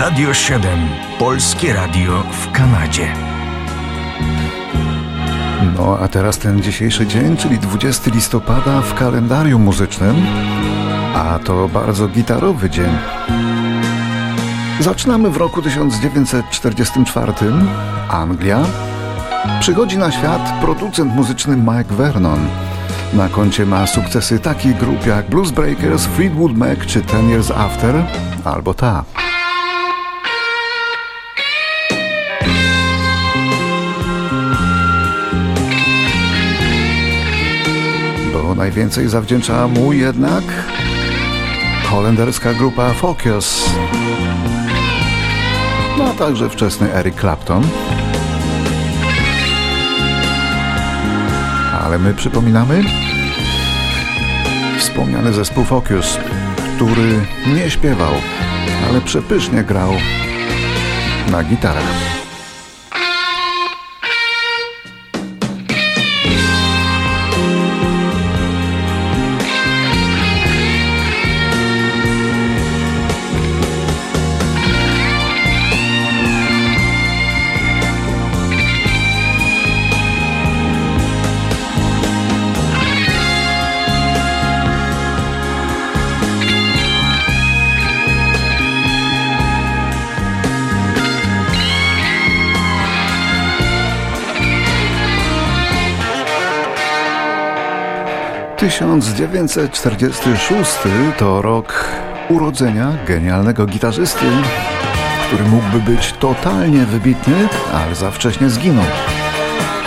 Radio 7. Polskie Radio w Kanadzie. No a teraz ten dzisiejszy dzień, czyli 20 listopada w kalendarium muzycznym. A to bardzo gitarowy dzień. Zaczynamy w roku 1944. Anglia. Przychodzi na świat producent muzyczny Mike Vernon. Na koncie ma sukcesy takich grup jak Blues Breakers, Fleetwood Mac czy Ten Years After, albo ta. Najwięcej zawdzięcza mu jednak holenderska grupa Focus. No a także wczesny Eric Clapton. Ale my przypominamy wspomniany zespół Focus, który nie śpiewał, ale przepysznie grał na gitarach. 1946 to rok urodzenia genialnego gitarzysty, który mógłby być totalnie wybitny, ale za wcześnie zginął.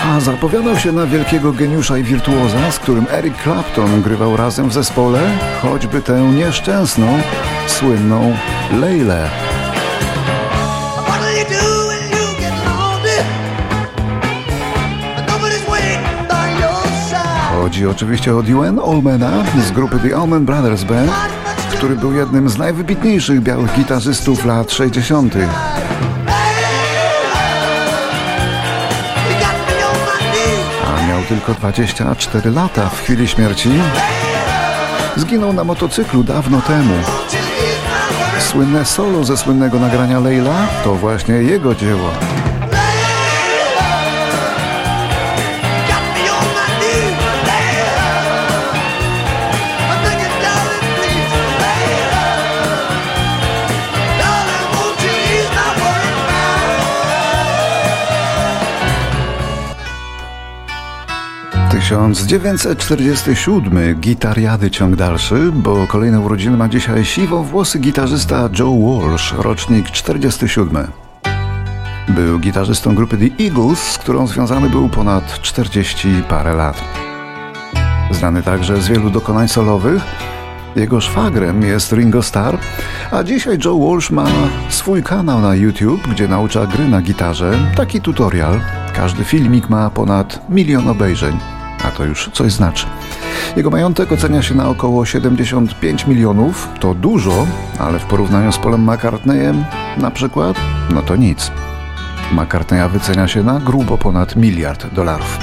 A zapowiadał się na wielkiego geniusza i wirtuoza, z którym Eric Clapton grywał razem w zespole, choćby tę nieszczęsną, słynną Leilę. Chodzi oczywiście o Dwayne Allmana z grupy The Allman Brothers Band, który był jednym z najwybitniejszych białych gitarzystów lat 60. A miał tylko 24 lata w chwili śmierci. Zginął na motocyklu dawno temu. Słynne solo ze słynnego nagrania Leila to właśnie jego dzieło. 1947 Gitariady ciąg dalszy, bo kolejne urodziny ma dzisiaj siwo włosy gitarzysta Joe Walsh, rocznik 47. Był gitarzystą grupy The Eagles, z którą związany był ponad 40 parę lat. Znany także z wielu dokonań solowych, jego szwagrem jest Ringo Starr, a dzisiaj Joe Walsh ma swój kanał na YouTube, gdzie naucza gry na gitarze, taki tutorial. Każdy filmik ma ponad milion obejrzeń to już coś znaczy. Jego majątek ocenia się na około 75 milionów, to dużo, ale w porównaniu z Polem McCartneyem na przykład, no to nic. McCartneya wycenia się na grubo ponad miliard dolarów.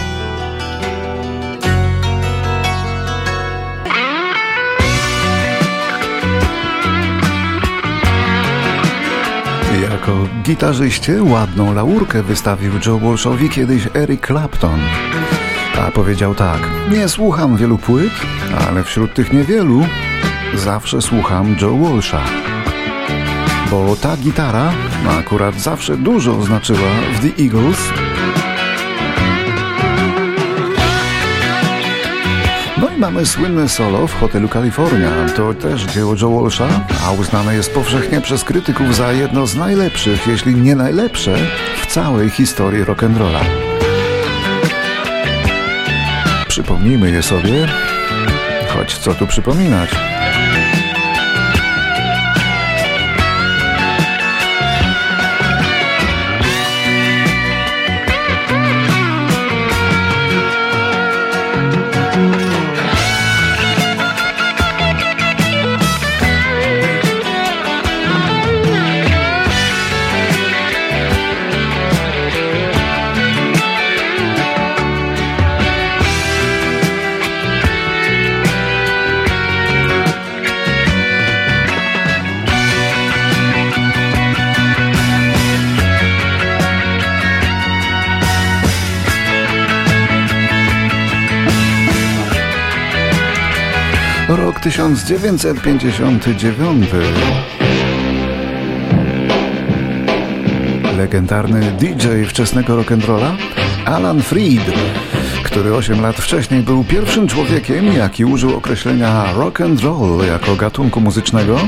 Jako gitarzyście ładną laurkę wystawił Joe Walshowi kiedyś Eric Clapton. A powiedział tak: Nie słucham wielu płyt, ale wśród tych niewielu zawsze słucham Joe Walsha. Bo ta gitara akurat zawsze dużo znaczyła w The Eagles. No i mamy słynne solo w hotelu California. To też dzieło Joe Walsha, a uznane jest powszechnie przez krytyków za jedno z najlepszych, jeśli nie najlepsze, w całej historii rock'n'rolla. Przypomnijmy je sobie, choć co tu przypominać. 1959. Legendarny DJ wczesnego rock'n'rolla Alan Freed, który 8 lat wcześniej był pierwszym człowiekiem, jaki użył określenia rock and roll jako gatunku muzycznego,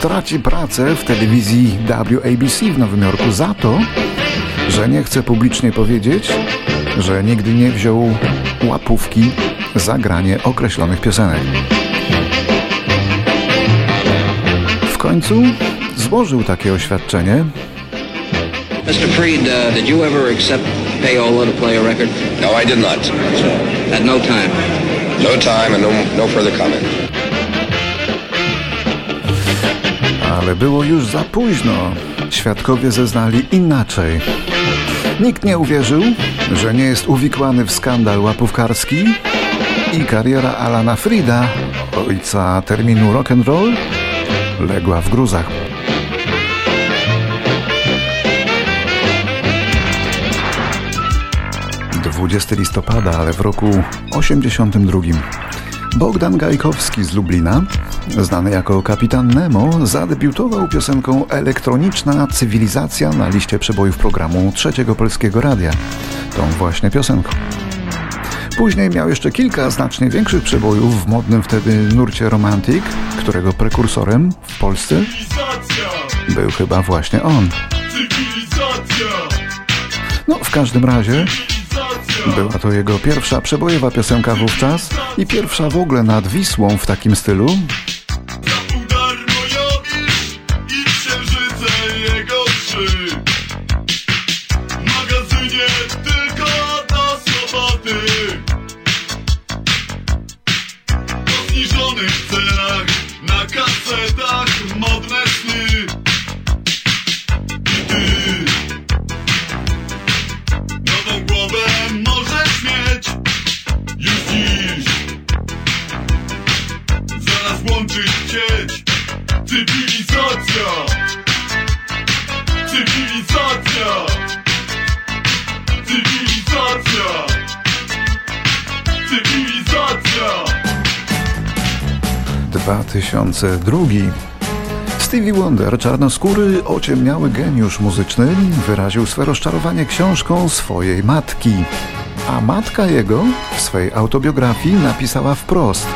traci pracę w telewizji WABC w Nowym Jorku za to, że nie chce publicznie powiedzieć, że nigdy nie wziął łapówki za granie określonych piosenek. Końcu złożył takie oświadczenie. Mr. Freed, uh, did you ever accept payola to play a record? No, I did not. At no time. No time and no, no further comment. Ale było już za późno. Świadkowie zeznali inaczej. Nikt nie uwierzył, że nie jest uwikłany w skandal łapówkarski i kariera Alana Frida, ojca terminu rock and roll, legła w gruzach. Dwudziesty listopada, ale w roku 82. Bogdan Gajkowski z Lublina, znany jako Kapitan Nemo, zadebiutował piosenką Elektroniczna Cywilizacja na liście przebojów programu Trzeciego Polskiego Radia. Tą właśnie piosenką. Później miał jeszcze kilka znacznie większych przebojów w modnym wtedy nurcie Romantic, którego prekursorem w Polsce był chyba właśnie on. No, w każdym razie była to jego pierwsza przebojowa piosenka wówczas i pierwsza w ogóle nad Wisłą w takim stylu, 2002 Stevie Wonder, czarnoskóry, ociemniały geniusz muzyczny, wyraził swe rozczarowanie książką swojej matki. A matka jego w swej autobiografii napisała wprost,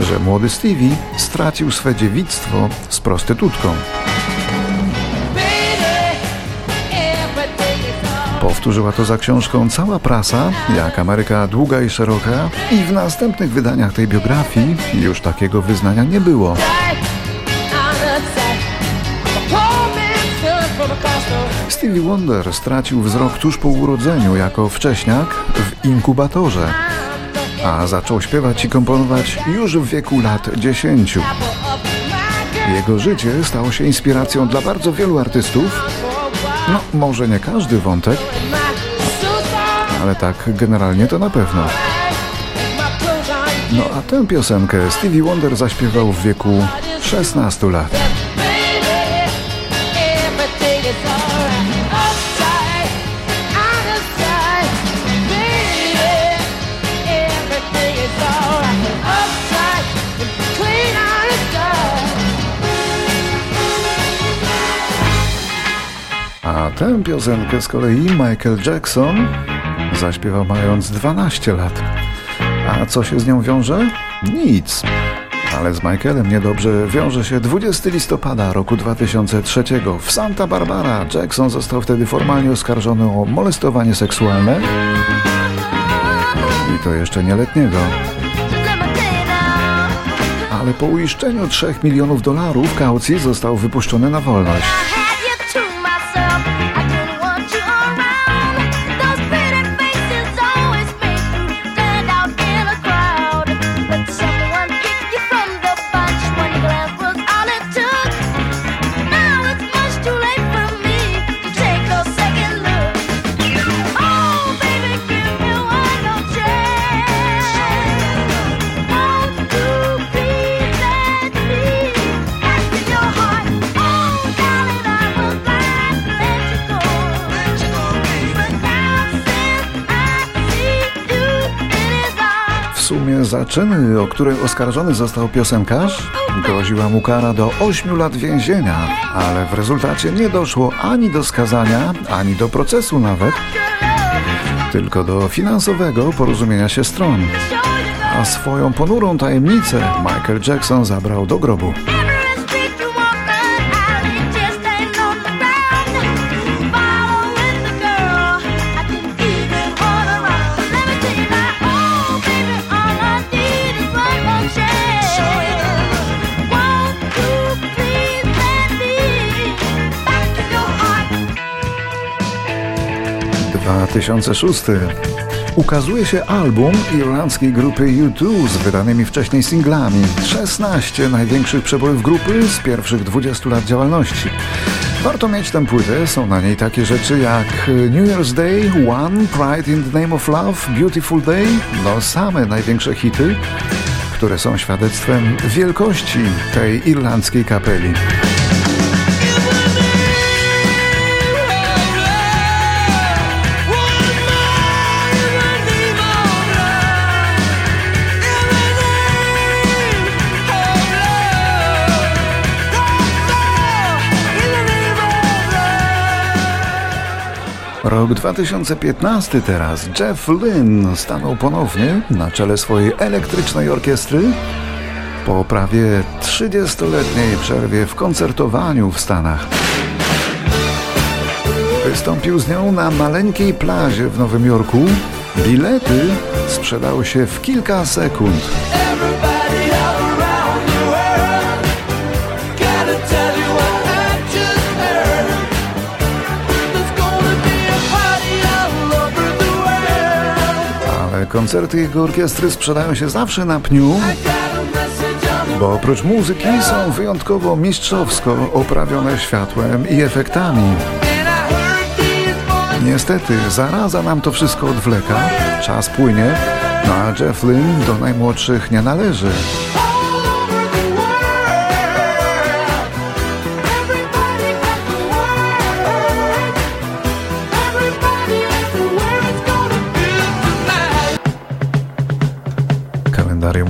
że młody Stevie stracił swe dziewictwo z prostytutką. Powtórzyła to za książką cała prasa, jak Ameryka długa i szeroka i w następnych wydaniach tej biografii już takiego wyznania nie było. Stevie Wonder stracił wzrok tuż po urodzeniu jako wcześniak w inkubatorze, a zaczął śpiewać i komponować już w wieku lat 10. Jego życie stało się inspiracją dla bardzo wielu artystów, no, może nie każdy wątek, ale tak generalnie to na pewno. No a tę piosenkę Stevie Wonder zaśpiewał w wieku 16 lat. A tę piosenkę z kolei Michael Jackson zaśpiewał mając 12 lat. A co się z nią wiąże? Nic. Ale z Michaelem niedobrze wiąże się 20 listopada roku 2003 w Santa Barbara. Jackson został wtedy formalnie oskarżony o molestowanie seksualne i to jeszcze nieletniego. Ale po uiszczeniu 3 milionów dolarów kaucji został wypuszczony na wolność. Za czyny, o które oskarżony został piosenkarz, groziła mu kara do 8 lat więzienia, ale w rezultacie nie doszło ani do skazania, ani do procesu nawet, tylko do finansowego porozumienia się stron. A swoją ponurą tajemnicę Michael Jackson zabrał do grobu. Dwa tysiące szósty ukazuje się album irlandzkiej grupy U2 z wydanymi wcześniej singlami. 16 największych przebojów grupy z pierwszych 20 lat działalności. Warto mieć tę płytę, są na niej takie rzeczy jak New Year's Day, One, Pride in the Name of Love, Beautiful Day, no same największe hity, które są świadectwem wielkości tej irlandzkiej kapeli. Rok 2015 teraz. Jeff Lynne stanął ponownie na czele swojej elektrycznej orkiestry po prawie 30-letniej przerwie w koncertowaniu w Stanach. Wystąpił z nią na maleńkiej plaży w Nowym Jorku. Bilety sprzedały się w kilka sekund. Koncerty jego orkiestry sprzedają się zawsze na pniu, bo oprócz muzyki są wyjątkowo mistrzowsko oprawione światłem i efektami. Niestety, zaraza nam to wszystko odwleka, czas płynie, no a Jeff Lynne do najmłodszych nie należy.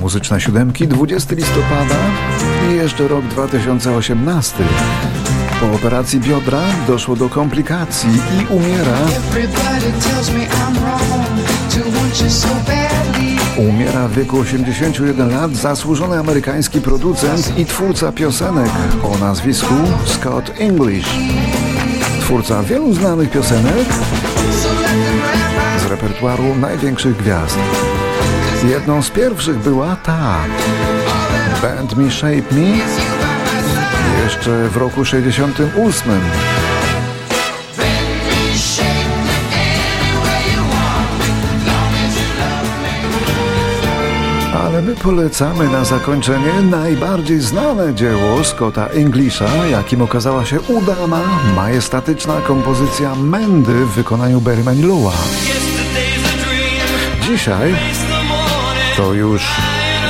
Muzyczne siódemki 20 listopada i jeszcze rok 2018. Po operacji biodra doszło do komplikacji i umiera. Umiera w wieku 81 lat zasłużony amerykański producent i twórca piosenek o nazwisku Scott English. Twórca wielu znanych piosenek z repertuaru największych gwiazd. Jedną z pierwszych była ta Band Me Shape Me jeszcze w roku 68. Ale my polecamy na zakończenie najbardziej znane dzieło Scotta Englisha, jakim okazała się udana, majestatyczna kompozycja Mendy w wykonaniu Barry Manilow'a. Dzisiaj to już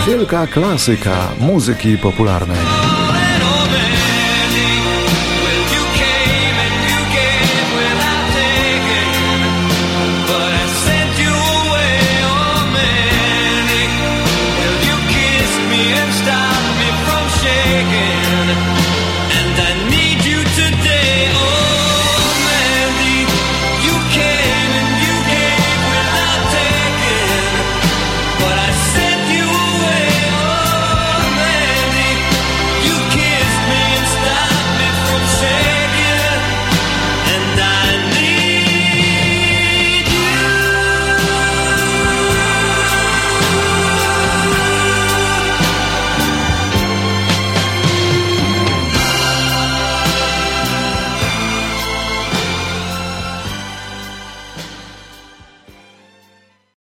wielka klasyka muzyki popularnej.